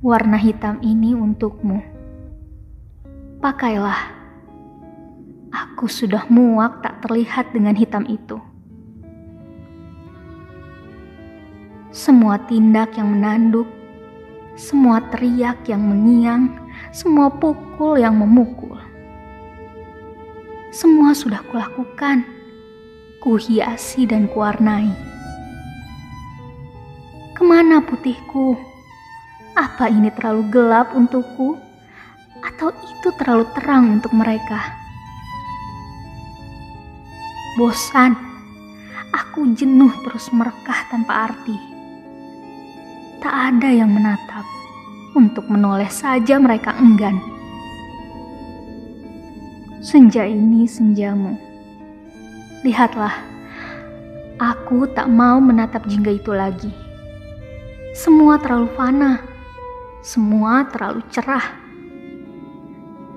Warna hitam ini untukmu. Pakailah. Aku sudah muak tak terlihat dengan hitam itu. Semua tindak yang menanduk, semua teriak yang mengiang, semua pukul yang memukul. Semua sudah kulakukan, kuhiasi dan kuwarnai. Ke mana putihku? Apa ini terlalu gelap untukku? Atau itu terlalu terang untuk mereka? Bosan, aku jenuh terus merekah tanpa arti. Tak ada yang menatap, untuk menoleh saja mereka enggan. Senja ini senjamu. Lihatlah, aku tak mau menatap jingga itu lagi. Semua terlalu fana, semua terlalu cerah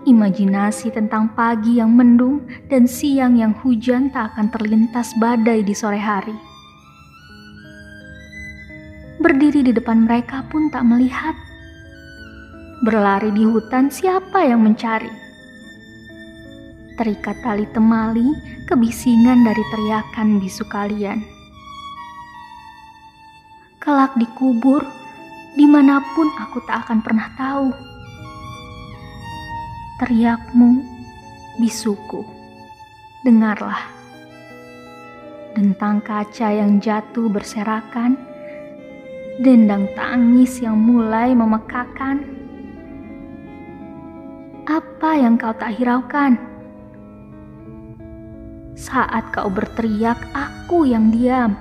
Imajinasi tentang pagi yang mendung dan siang yang hujan tak akan terlintas badai di sore hari. Berdiri di depan mereka pun tak melihat. Berlari di hutan siapa yang mencari? Terikat tali temali, kebisingan dari teriakan bisu kalian. Kelak dikubur, di mana pun aku tak akan pernah tahu teriakmu, bisuku. Dengarlah. Dentang kaca yang jatuh berserakan, dendang tangis yang mulai memekakan. Apa yang kau tak hiraukan? Saat kau berteriak, aku yang diam.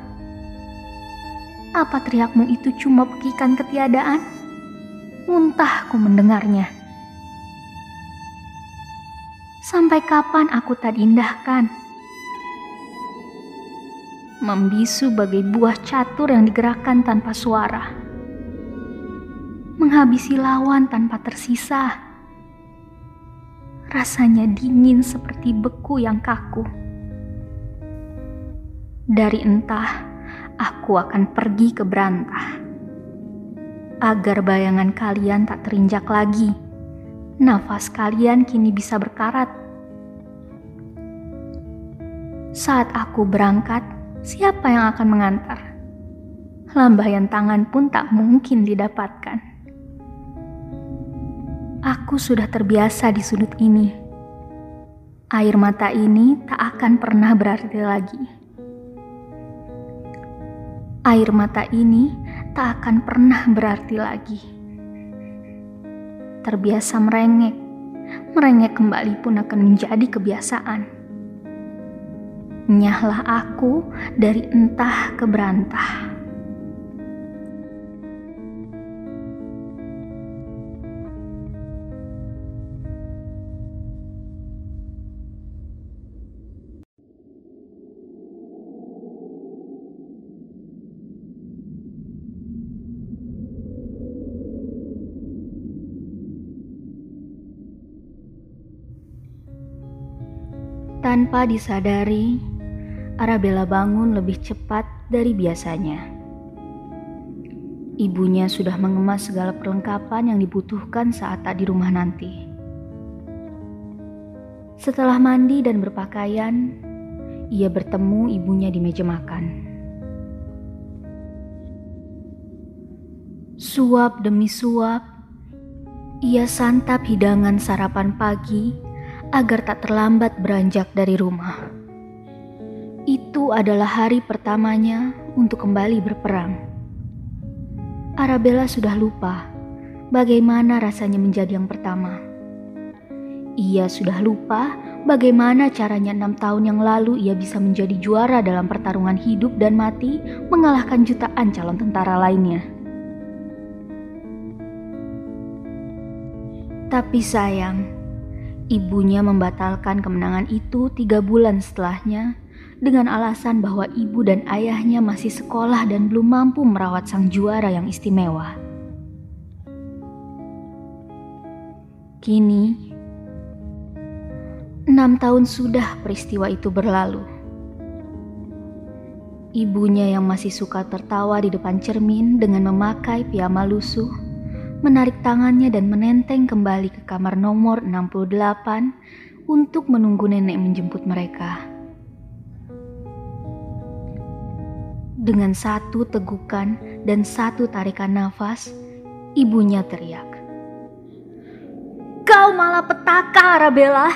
Apa teriakmu itu cuma pekikan ketiadaan? Muntahku mendengarnya. Sampai kapan aku tak diindahkan? Membisu bagai buah catur yang digerakkan tanpa suara. Menghabisi lawan tanpa tersisa. Rasanya dingin seperti beku yang kaku. Dari entah, aku akan pergi ke berantah. Agar bayangan kalian tak terinjak lagi nafas kalian kini bisa berkarat. Saat aku berangkat, siapa yang akan mengantar? Lambaian tangan pun tak mungkin didapatkan. Aku sudah terbiasa di sudut ini. Air mata ini tak akan pernah berarti lagi. Air mata ini tak akan pernah berarti lagi terbiasa merengek. Merengek kembali pun akan menjadi kebiasaan. Nyahlah aku dari entah ke Tanpa disadari, Arabella bangun lebih cepat dari biasanya. Ibunya sudah mengemas segala perlengkapan yang dibutuhkan saat tak di rumah nanti. Setelah mandi dan berpakaian, ia bertemu ibunya di meja makan. Suap demi suap, ia santap hidangan sarapan pagi agar tak terlambat beranjak dari rumah. Itu adalah hari pertamanya untuk kembali berperang. Arabella sudah lupa bagaimana rasanya menjadi yang pertama. Ia sudah lupa bagaimana caranya enam tahun yang lalu ia bisa menjadi juara dalam pertarungan hidup dan mati mengalahkan jutaan calon tentara lainnya. Tapi sayang, Ibunya membatalkan kemenangan itu tiga bulan setelahnya dengan alasan bahwa ibu dan ayahnya masih sekolah dan belum mampu merawat sang juara yang istimewa. Kini, enam tahun sudah peristiwa itu berlalu. Ibunya yang masih suka tertawa di depan cermin dengan memakai piyama lusuh menarik tangannya dan menenteng kembali ke kamar nomor 68 untuk menunggu nenek menjemput mereka. Dengan satu tegukan dan satu tarikan nafas, ibunya teriak. Kau malah petaka, Arabella.